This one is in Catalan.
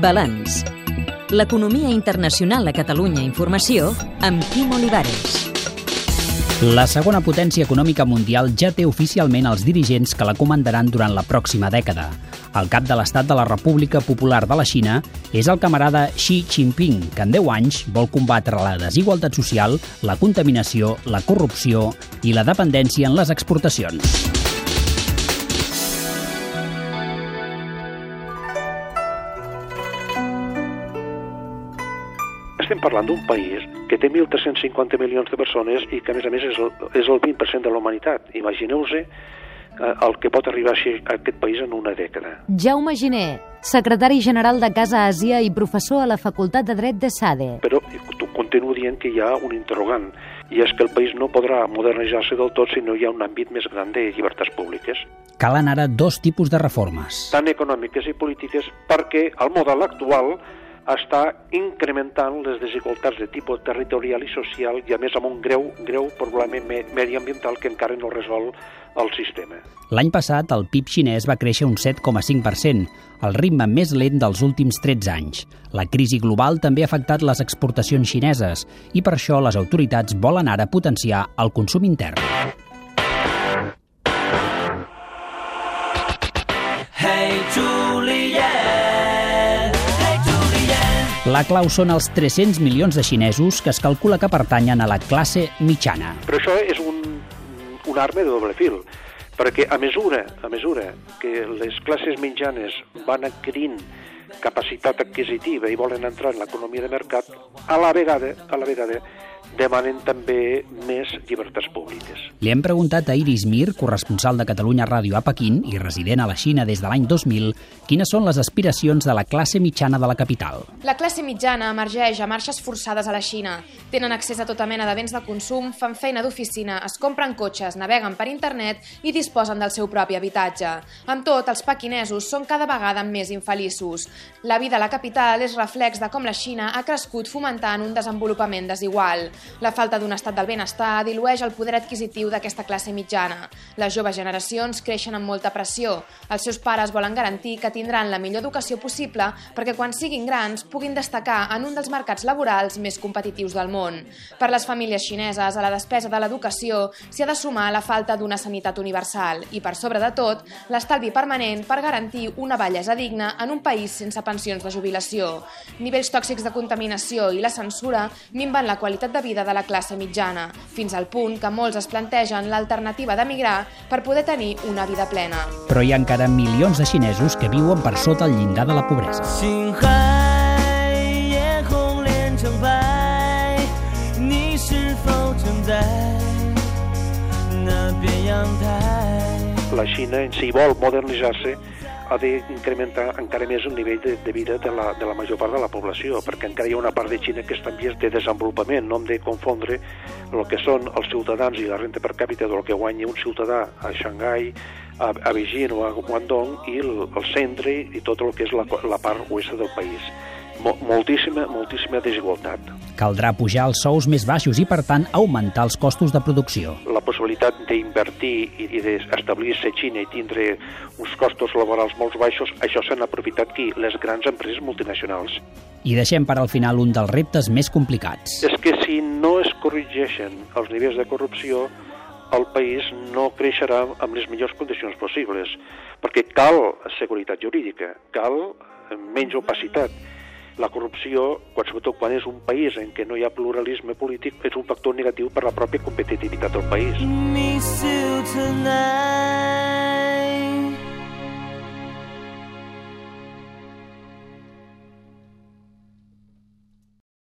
Balanç. L'economia internacional a Catalunya Informació amb Quim Olivares. La segona potència econòmica mundial ja té oficialment els dirigents que la comandaran durant la pròxima dècada. El cap de l'estat de la República Popular de la Xina és el camarada Xi Jinping, que en 10 anys vol combatre la desigualtat social, la contaminació, la corrupció i la dependència en les exportacions. Estem parlant d'un país que té 1.350 milions de persones i que, a més a més, és el, és el 20% de la humanitat. Imagineu-se eh, el que pot arribar a ser aquest país en una dècada. Jaume Giner, secretari general de Casa Àsia i professor a la Facultat de Dret de SADE. Però continuo dient que hi ha un interrogant, i és que el país no podrà modernitzar-se del tot si no hi ha un àmbit més gran de llibertats públiques. Calen ara dos tipus de reformes. Tant econòmiques i polítiques, perquè el model actual està incrementant les desigualtats de tipus territorial i social i a més amb un greu, greu problema mediambiental que encara no resol el sistema. L'any passat el PIB xinès va créixer un 7,5%, el ritme més lent dels últims 13 anys. La crisi global també ha afectat les exportacions xineses i per això les autoritats volen ara potenciar el consum intern. La clau són els 300 milions de xinesos que es calcula que pertanyen a la classe mitjana. Però això és un, un arma de doble fil, perquè a mesura, a mesura que les classes mitjanes van adquirint capacitat adquisitiva i volen entrar en l'economia de mercat, a la vegada, a la vegada demanen també més llibertats públiques. Li hem preguntat a Iris Mir, corresponsal de Catalunya Ràdio a Pequín i resident a la Xina des de l'any 2000, quines són les aspiracions de la classe mitjana de la capital. La classe mitjana emergeix a marxes forçades a la Xina. Tenen accés a tota mena de béns de consum, fan feina d'oficina, es compren cotxes, naveguen per internet i disposen del seu propi habitatge. Amb tot, els pequinesos són cada vegada més infeliços. La vida a la capital és reflex de com la Xina ha crescut fomentant un desenvolupament desigual. La falta d'un estat del benestar dilueix el poder adquisitiu d'aquesta classe mitjana. Les joves generacions creixen amb molta pressió. Els seus pares volen garantir que tindran la millor educació possible perquè quan siguin grans puguin destacar en un dels mercats laborals més competitius del món. Per les famílies xineses, a la despesa de l'educació s'hi ha de sumar la falta d'una sanitat universal i, per sobre de tot, l'estalvi permanent per garantir una bellesa digna en un país sense pensions de jubilació. Nivells tòxics de contaminació i la censura minven la qualitat de vida vida de la classe mitjana, fins al punt que molts es plantegen l'alternativa d'emigrar per poder tenir una vida plena. Però hi ha encara milions de xinesos que viuen per sota el llindar de la pobresa. La Xina en si vol modernitzar-se ha d'incrementar encara més el nivell de, de vida de la, de la major part de la població, perquè encara hi ha una part de Xina que està en vies de desenvolupament, no hem de confondre el que són els ciutadans i la renta per càpita del que guanya un ciutadà a Xangai, a, a Beijing o a Guangdong i el, el centre i tot el que és la, la part oest del país moltíssima, moltíssima desigualtat. Caldrà pujar els sous més baixos i, per tant, augmentar els costos de producció. La possibilitat d'invertir i d'establir-se a Xina i tindre uns costos laborals molt baixos, això s'han aprofitat qui? Les grans empreses multinacionals. I deixem per al final un dels reptes més complicats. És que si no es corregeixen els nivells de corrupció, el país no creixerà amb les millors condicions possibles, perquè cal seguretat jurídica, cal menys opacitat, la corrupció, quan, sobretot quan és un país en què no hi ha pluralisme polític, és un factor negatiu per la pròpia competitivitat del país. Me tonight.